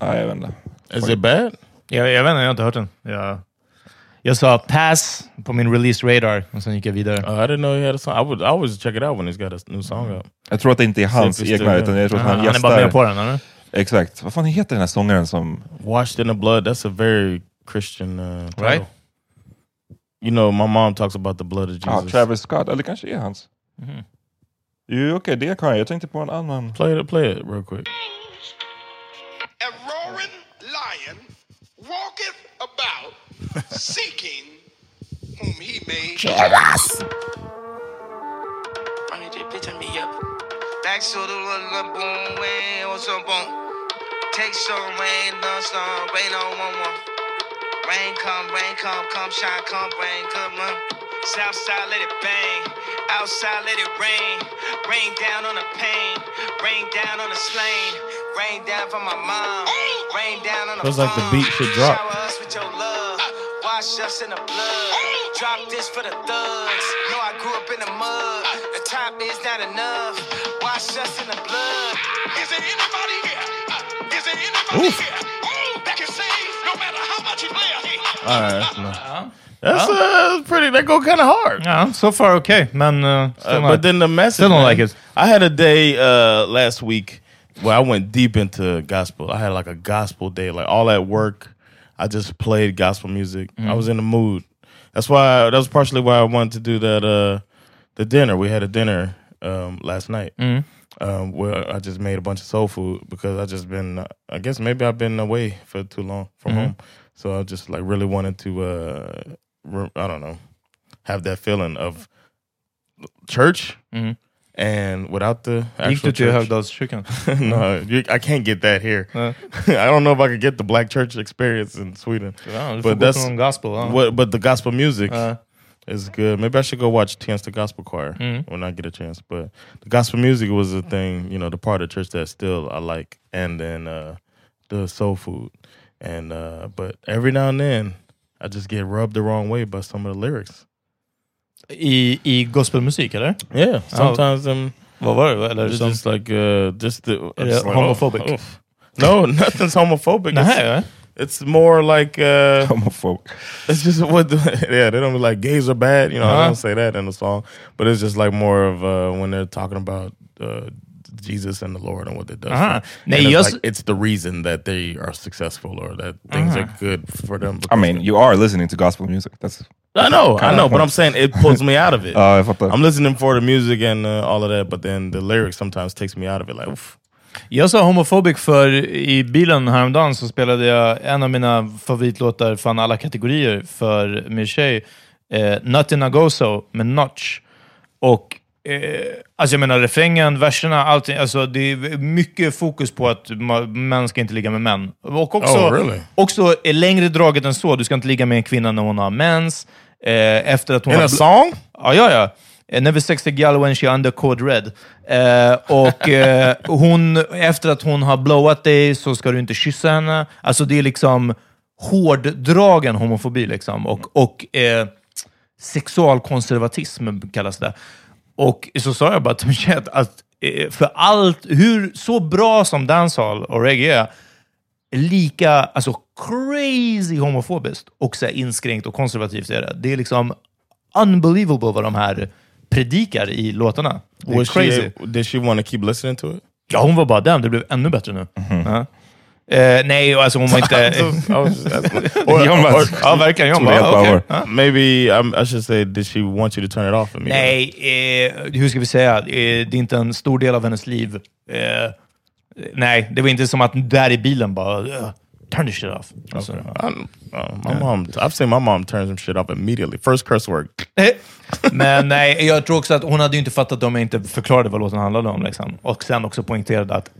Nej, jag vet inte. Is it bad? Jag, jag vet inte, jag har inte hört den. Jag, jag sa pass på min release radar och sen gick jag vidare. Uh, I didn't know he had a song. I would I always check it out when he's got a new song out. Jag tror att det inte är hans it's egna, utan jag tror att Aha, han han är gästar. bara med på den, eller? Exakt. Vad fan heter den här sångaren som... Washed in the blood. That's a very Christian uh, title. Right? You know, my mom talks about the blood of Jesus. Ja, Travis Scott, eller kanske är hans. Mhm. Jo, okej, det kan jag. Jag tänkte på en annan. Play it, play it real quick. A roaring lion walketh about, seeking whom he may. Yes. Bitch, I me up. Back to the little boom, way or some boom. Take some rain, no storm, rain on one one. Rain come, rain come, come shine, come rain, come on. South side, let it bang. Outside, let it rain. Rain down on the pain. Rain down on the slain. Rain down for my mom. Rain down on the Feels like the beat should drop. Shower us with your love. Wash us in the blood. Drop this for the thugs. Know I grew up in the mud. The top is not enough. Wash us in the blood. Is there anybody here? Is there anybody here that can say no matter how much you play? All right, that's. That's uh, pretty. That go kind of hard. Ja, so far okay, men... Uh, still Uh, not- but then the message. Still don't man, like it. I had a day uh, last week where I went deep into gospel. I had like a gospel day, like all at work. I just played gospel music. I Mm. was in the mood. That's why. that was partially why I wanted to do that. Uh, the dinner we had a dinner um, last night. Um, where I just made a bunch of soul food because I just been. I guess maybe I've been away for too long from Mhm. home, so I just like really wanted to. Uh, re- I don't know, have that feeling of church Mhm. and without the actual du till church. Högdalskyrkan? <laughs> no, you, I can't get that here. Uh. <laughs> I don't know if I could get the black church experience in Sweden. Ja, du får but that's gospel, what. But the gospel music Uh. Is good. Maybe I should go watch Chance the Gospel Choir Mhm. when I get a chance. But the gospel music was a thing, you know, the part of church that still I like, and then uh, the soul food. And uh, but every now and then I just get rubbed the wrong way by some of the lyrics. I, I gospelmusik, eller? Yeah, sometimes them. Vad var det? Eller It's just like uh, just the just like, homophobic? oh. No, <laughs> nothing's homophobic. Nej, It's, more like uh, Homophobe. it's just what the, <laughs> yeah they don't be like gays are bad. You know, Uh-huh. I don't say that in the song, but it's just like more of uh, when they're talking about. Uh, Jesus and the Lord and what they does. For- and it's, like, it's the reason that they are successful or that things Aha. are good for them. I mean, you are listening to gospel music. That's I know, I know, but. I'm saying it pulls me out of it. <laughs> Jag. I'm listening for the music and uh, all of that, but then the lyrics sometimes takes me out of it. Like, oof. Jag sa homophobic för i bilen häromdagen så spelade jag en av mina favoritlåtar från alla kategorier för min tjej, eh, Nothing Agoso med Notch. Och eh, alltså jag menar refrängen, verserna, allting. Alltså det är mycket fokus på att män ska inte ligga med män. Och också, Oh, really? också är längre draget än så. Du ska inte ligga med en kvinna när hon har mens. Eh, efter att hon In har a song? Ja, ja, ja. Never sex a gal when she under code red. Eh, och eh, hon, efter att hon har blowat dig så ska du inte kyssa henne. Alltså det är liksom hårddragen homofobi liksom. Och, och eh, sexualkonservatism kallas det. Och så sa jag bara till min tjej att- att eh, för allt, hur så bra som dancehall och reggae är, lika alltså crazy homofobiskt och så inskränkt och konservativt är det. Det är liksom unbelievable vad de här predikar i låtarna. Det är Was crazy. she, did she want to keep listening to it? Ja, hon var bara den. Det blev ännu bättre nu. Ja. Eh, nej, alltså hon var inte... <laughs> <laughs> John bara- ja, verkligen. John bara, okej. Ja. Maybe um, I should say, did she want you to turn it off immediately? Nej, eh, hur ska vi säga? Eh, det är inte en stor del av hennes liv. Eh, nej, det var inte som att där i bilen bara... "Ugh, turn the shit off. Alltså, I, uh, my mom, I've seen my mom turn some shit off immediately. First curse word. <laughs> Men nej, jag tror också att hon hade ju inte fattat om jag inte förklarade vad låten handlade om. Liksom. Och sen också poängterade att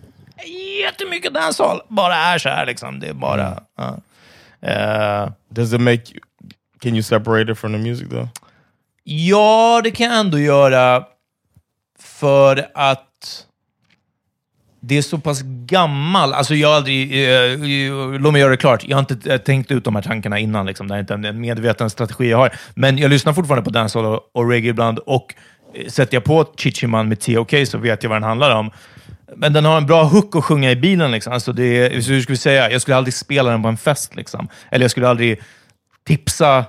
jättemycket dancehall bara är så här. Liksom. Det är bara... ja. Eh, Does it make you, can you separate it from the music though? Ja, det kan jag ändå göra. För att det är så pass gammal. Alltså jag har aldrig... Eh, låt mig göra det klart. Jag har inte eh, tänkt ut de här tankarna innan. Liksom. Det är inte en en medveten strategi jag har. Men jag lyssnar fortfarande på dancehall och, och reggae ibland. Och eh, sätter jag på Chichiman med T.O.K. så vet jag vad den handlar om. Men den har en bra hook att sjunga i bilen. Liksom. Alltså det är, hur ska vi säga? Jag skulle aldrig spela den på en fest. Liksom. Eller jag skulle aldrig tipsa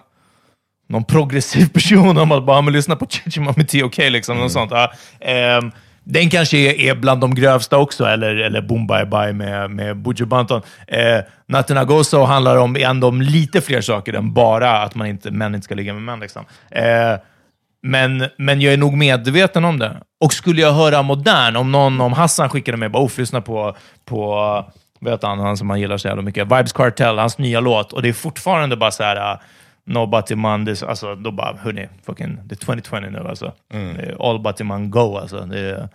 någon progressiv <laughs> person om att bara lyssna på Chichima med T.O.K. Liksom, något sånt. Ja. Ehm, den kanske är, bland de grövsta också, eller, eller Boom Bye Bye med, med Buju Banton. Eh, Natten Agoso handlar om, ändå om lite fler saker än bara att man inte, män inte ska ligga med män. Liksom. Eh, men, men jag är nog medveten om det. Och skulle jag höra modern, om någon, om Hassan skickade mig bara, oh, lyssna på, på vad heter han, han som man gillar så jävla mycket, Vibes Cartel, hans nya låt, och det är fortfarande bara så här, No det, är- alltså, då bara, hörni, fucking, det är 2020 nu alltså. Det är all Batiman go alltså. Det är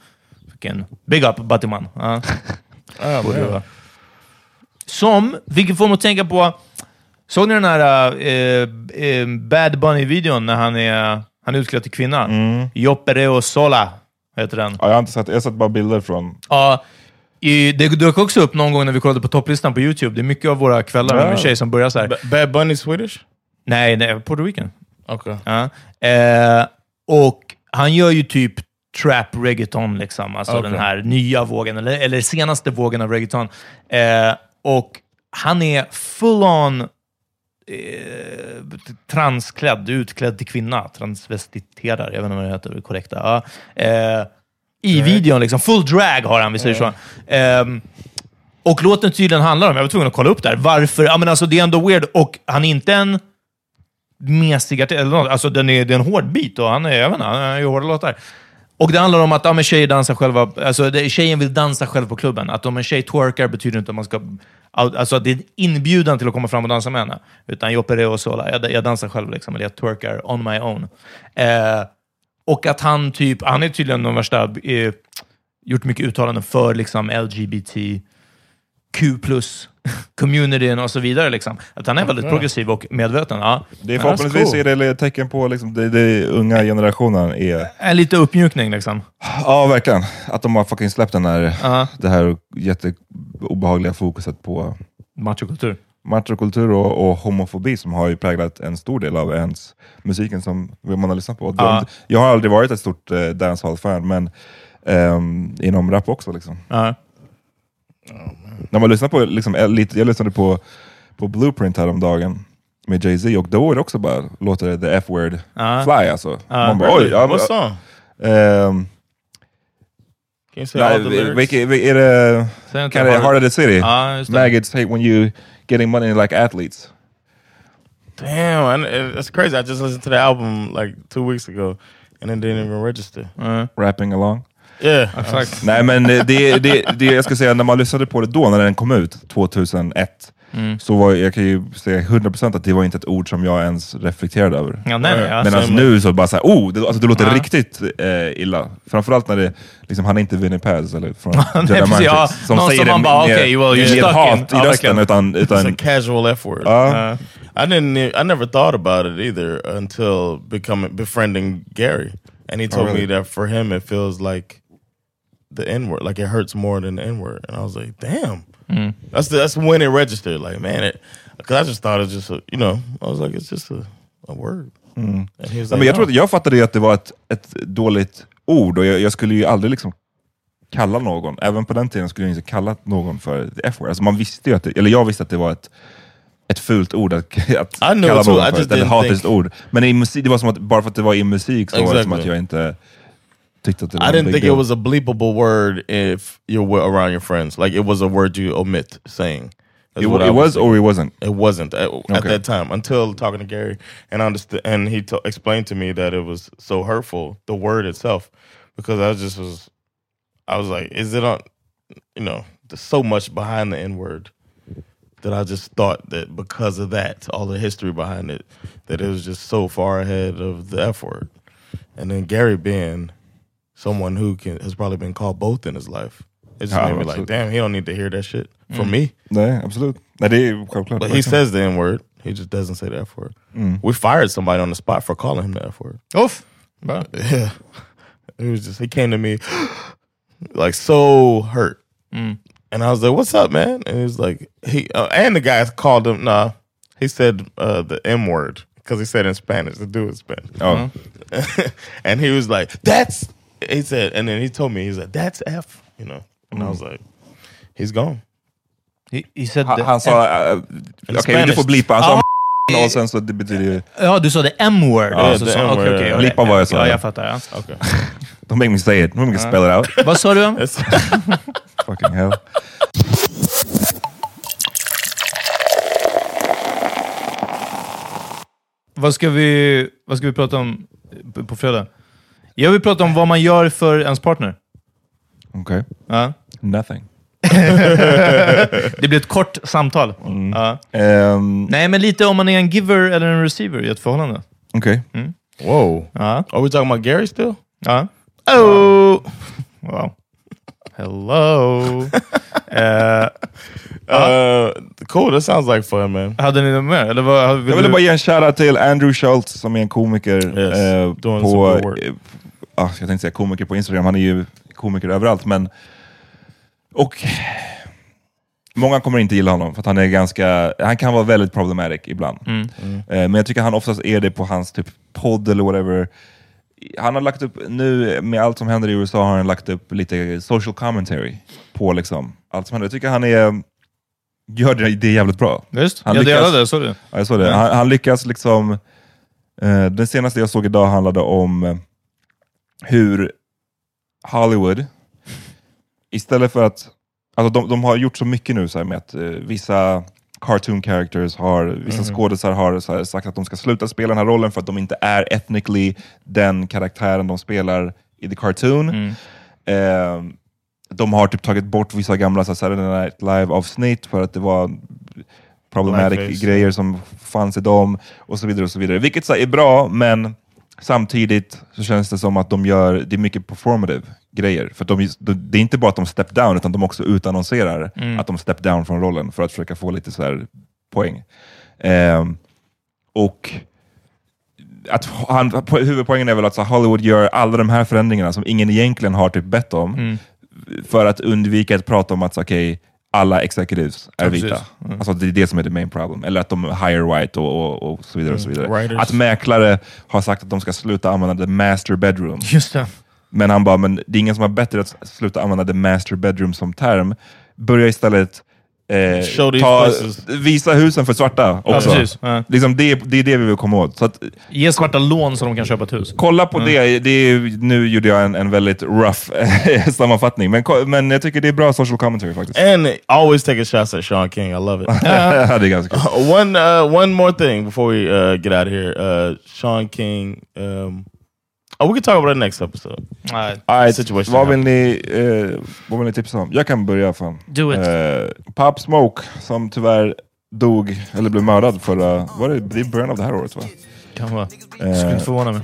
fucking, big up Batiman. Ja. <laughs> Man. vara. Som, vilket får mig att tänka på, såg ni den här eh, eh, Bad Bunny-videon när han är, han är utklädd till kvinna? Mm. Jopereo Sola heter den. Ja, jag har inte sett, jag har sett bara bilder från... Ja, i, det dök också upp någon gång när vi kollade på topplistan på YouTube. Det är mycket av våra kvällar med Ja. min tjej som börjar så här. B- Bad Bunny Swedish? Nej, nej Puerto Rican. Okay. Ja. Eh, och han gör ju typ trap reggaeton, liksom. alltså Okej. den här nya vågen, eller, eller senaste vågen av reggaeton. Eh, och han är full on eh, transklädd, utklädd till kvinna, transvestiterad, jag vet inte vad det heter, det korrekta. Ja. Eh, I videon, liksom. full drag har han, vi säger så. Ehm, och låten tydligen handlar om, jag var tvungen att kolla upp där, varför, ja men alltså det är ändå weird, och han är inte en mesig artist, eller något. Alltså den är, det är en hård bit och han är, jag vet inte, han är hårda låtar. Och det handlar om att ja, men tjejer dansar själva, alltså det, tjejen vill dansa själv på klubben. Att om en tjej twerkar betyder inte att man ska, alltså att det är en inbjudan till att komma fram och dansa med henne. Utan jag opererar och sola, jag, jag dansar själv liksom, eller jag twerkar on my own. Eh, och att han typ, han är tydligen den värsta, eh, gjort mycket uttalanden för liksom LGBTQ plus communityn och så vidare. Liksom. Att han är väldigt Ja. progressiv och medveten. Ja. Det är förhoppningsvis cool. är det ett tecken på liksom, det, det unga generationen är... En lite uppmjukning liksom. Ja, verkligen. Att de har fucking släppt den här, Ja. det här jätteobehagliga fokuset på Machokultur. machokultur och, och homofobi som har ju präglat en stor del av ens musiken som man har lyssnat på. Ja. Jag har aldrig varit ett stort uh, dancehall-fan, men ehm, inom rap också. Liksom. Ja. När man lyssnar på, liksom, eh, jag lyssnade på, på Blueprint häromdagen med Jay-Z och då är det också bara, låter det the F-word Ja. fly alltså. Ja. Man bara, Really? oj, What song? ehm, Can you say all the nej, lyrics? vilket- vil- är det kind of Heart- of the City? Det. Maggots hate when you getting money like athletes. Damn, I, it- it's crazy. I just listened to the album like two weeks ago, and it didn't even register. Rapping along. Yeah, Exakt. Nej men det, det, det, det, jag ska säga, när man lyssnade på det då, när den kom ut, 2001, Mm. så var jag kan ju säga 100% att det var inte ett ord som jag ens reflekterade över. Ja, nej, nej, Medan samma. nu så bara såhär, oh, det, alltså det låter Ja. riktigt eh, illa. Framförallt när det, liksom, han är inte Vinnie Paz eller från <laughs> Nej, Jedi precis, Matrix, ja. som Någon säger som man det bara, med, okej, well, you're med hat i Ja, rösten, verkligen. utan, It's utan a casual F word. Ja. Uh, I didn't. e- I never thought about it either until becoming befriending Gary, and he told really? me that for him it feels like the N word, like it hurts more than the N word, and I was like, damn. Mm. That's the, that's when it registered. Like, man, it because I just thought it just a, you know I was like it's just a, a word. Mm. Like, men jag, att jag fattade ju att det var ett, ett dåligt ord och jag, jag skulle ju aldrig liksom kalla någon, även på den tiden skulle jag inte kalla någon för the F-word. Alltså man visste ju att det, eller jag visste att det var ett, ett fult ord att, att kalla någon för, ett, hatiskt think- ord. Men i musik, det var som att bara för att det var i musik så var det som att Exactly. jag inte tyckte att det var I didn't think deal. it was a bleepable word if you're around your friends. Like it was a word you omit saying. It, I it was thinking. or it wasn't? It wasn't at, at that time until talking to Gary and understood, and he to- explained to me that it was so hurtful, the word itself, because I just was, I was like, is it on, you know, there's so much behind the N word that I just thought that because of that, all the history behind it, that it was just so far ahead of the F word, and then Gary being someone who can has probably been called both in his life. It just Ja, made me like, damn, he don't need to hear that shit from Mm. me. Nej, absolut. Nej, det är självklart. But he says the N word. He just doesn't say the F word. Mm. We fired somebody on the spot for calling him the F word. Bra. Yeah. It was just he came to me <gasps> like so hurt. Mm. And I was like, "What's up, man?" And he was like, "He uh, and the guys called him. Nah, he said uh, the M word because he said in Spanish. The dude in Spanish. Oh. <laughs> and he was like, "That's." He said, and then he told me, he's like, "That's F," you know. And I was like, "He's gone." He, he said the han sa, uh, okej du får blipa, han sa <laughs> och sen så det betyder ju... Ja, du sa the M-word. Ja, alltså, the M-word, okej, ja. okej. Blipa vad jag sa. Ja, jag fattar. Ja. Okay. Don't make me say it, don't make me spell it out. Vad sa du? <laughs> Fucking hell. Vad ska vi, vad ska vi prata om på- på fredag? Jag vill prata om vad man gör för ens partner. Okej. Ja. Nothing. <laughs> det blir ett kort samtal. Mm. Ja. Ehm, Nej, men lite om man är en giver eller en receiver i ett förhållande. Okej. Mm. Whoa. Ja. Are we talking about Gary still? Ja. Oh. Wow. Hello. <laughs> Eh, Uh, cool. That sounds like fun, man. hade ni något mer? Eller vad, vill Jag ville du- bara ge en shoutout till Andrew Schultz som är en komiker Yes, eh, på... jag tänkte säga komiker på Instagram, han är ju komiker överallt. Men, och Många kommer inte gilla honom för att han är ganska, han kan vara väldigt problematic ibland. Mm. Eh, men jag tycker han oftast är det på hans typ podd eller whatever. Han har lagt upp, nu med allt som händer i USA har han lagt upp lite social commentary på liksom allt som händer. Jag tycker han är, gör det, det jävligt bra. Visst, Han jag lyckas- delade det, såg du? Ja, jag såg det. Han, han lyckas liksom... Eh, den senaste jag såg idag handlade om hur Hollywood, istället för att... Alltså de, de har gjort så mycket nu så här, med att eh, vissa cartoon characters har, vissa Mhm. skådisar har så här, sagt att de ska sluta spela den här rollen för att de inte är ethnically den karaktären de spelar i the cartoon. Mm. Eh, de har typ tagit bort vissa gamla så här, Saturday Night Live-avsnitt för att det var problematic Blackface. grejer som fanns i dem och så vidare. och så vidare. Vilket så här, är bra, men samtidigt så känns det som att de gör, det är mycket performative grejer. För att de, det är inte bara att de step down, utan de också utannonserar Mm. att de step down från rollen för att försöka få lite så här poäng. Ehm, och att han, po- huvudpoängen är väl att så Hollywood gör alla de här förändringarna som ingen egentligen har typ bett om, Mm. för att undvika att prata om att okej, alla executives är Ja, vita. Mm. Alltså det är det som är the main problem. Eller att de hire white och, och, och så vidare. Och så Mm. vidare. Writers. Att mäklare har sagt att de ska sluta använda the master bedroom. Just det. Men han bara, men det är ingen som har bättre att sluta använda the master bedroom som term. Börja istället eh, ta, visa husen för svarta också. Ja. Liksom det, det är det vi vill komma åt. Att, Ge svarta lån så de kan köpa ett hus. Kolla på Mm. det. det är, nu gjorde jag en, en väldigt rough <laughs> sammanfattning, men, men jag tycker det är bra social commentary faktiskt. And always taking shots at Sean King. I love it. <laughs> det är ganska kul. <laughs> one uh, one more thing before we uh, get out of here. Uh, Sean King. Um, oh, we can talk about it next episode. Nej. Alright, Situation vad, vill ni, eh, vad vill ni tipsa om? Jag kan börja fan. Do it. Eh, Pop Smoke, som tyvärr dog, eller blev mördad förra... Var det, det är början av det här året va? Kan vara. Eh, Skulle inte förvåna mig.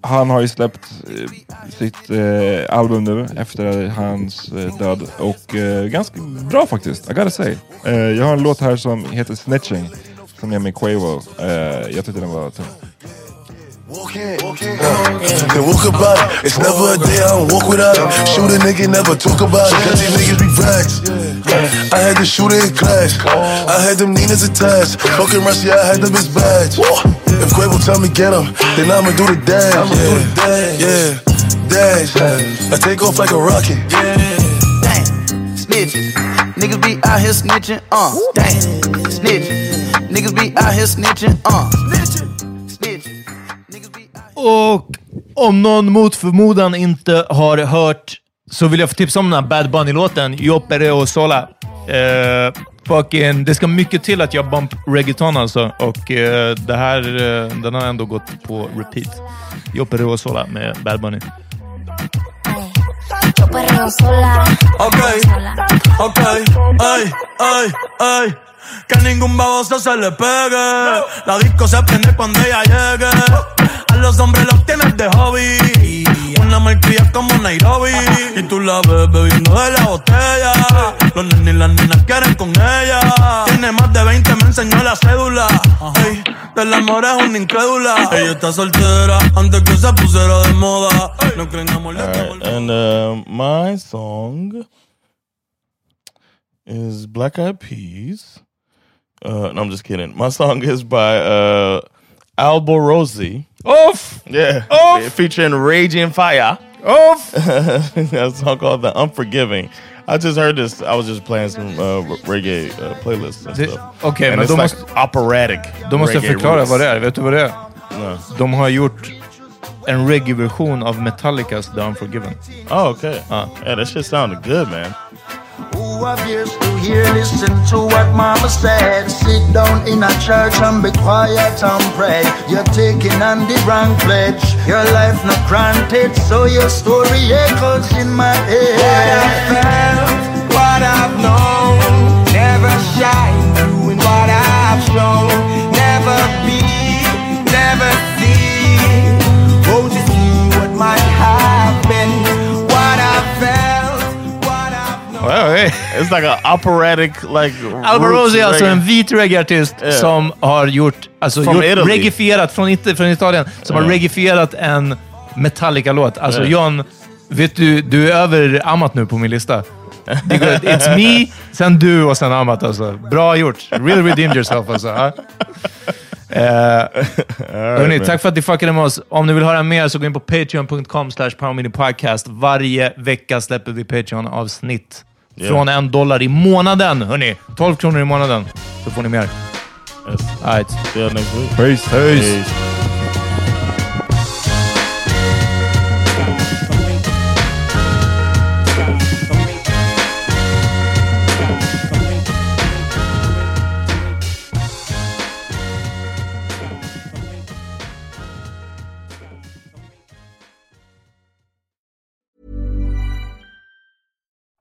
Han har ju släppt eh, sitt eh, album nu efter hans eh, död och eh, ganska bra faktiskt, I gotta say. Eh, jag har en låt här som heter Snitching som är med Quavo. Eh, jag tyckte den var tung. Then walk about it. It's never a day I don't walk without it. Shoot a nigga, never talk about it. Cause these niggas be facts. I had to shoot it in class. I had them Ninas attached. Fucking Russia, I had them his badge. If Quavo tell me get him, then I'ma do the dash. I'ma Yeah, yeah, dash. I take off like a rocket. Damn, snitching. Niggas be out here snitching, uh. Damn, snitching. Niggas be out here snitching, uh. Och om någon mot förmodan inte har hört så vill jag få tipsa om den här Bad Bunny-låten, Jopere och Sola. Eh, fucking, det ska mycket till att jag bump reggaeton alltså. Och eh, det här, eh, den har ändå gått på repeat. Jopere och Sola med Bad Bunny. Ok, ok, ay, ay, ay. Que ningún baboso se le pegue. La disco se prende cuando ella llegue. A los hombres los tienes de hobby. Una malcria como Nairobi. Y tú la ves bebiendo de la botella. Los nenes y las nenas quieren con ella. Tiene más de 20, me enseñó la cédula. Ey, del amor es una incrédula. Ella está soltera antes que se pusiera de moda. No creen amor, le Alright, and uh, my song is Black Eyed Peas. Uh, no, I'm just kidding. My song is by uh, Albo Rosie. Off! Yeah. Off! Featuring Raging Fire. Off! <laughs> a song called The Unforgiving. I just heard this. I was just playing some uh, reggae uh, playlists and Det- stuff. okej, and men it's då like måste- operatic. Då måste förklara roots. vad det är. Vet du vad det är? No. De har gjort en reggae-version av Metallicas The Unforgiven. Oh, okay. Uh. Yeah, that shit sounded good, man. Who appears to hear, listen to what mama said. Sit down in a church and be quiet and pray. You're taking on the wrong pledge. Your life not granted, so your story echoes in my head. What I felt, what I've known, never shine doing what I've shown, Known. It's like an operatic like. Alba roots Rose är alltså en vit reggae-artist Yeah. som har gjort, alltså From gjort Italy. reggifierat från, It- från Italien, som har Yeah. reggifierat en Metallica-låt. Alltså Yeah. John, vet du, du är över Amat nu på min lista. It's me, sen du och sen Amat alltså. Bra gjort. Really redeemed yourself alltså. Ja. Eh, hörni, tack för att ni fuckade med oss. Om ni vill höra mer så gå in på patreon.com slash podcast. Varje vecka släpper vi Patreon-avsnitt. Yeah. Från en dollar i månaden, hörni. 12 kronor i månaden. Så får ni mer. Yes. All right. See you next week. Peace. Peace.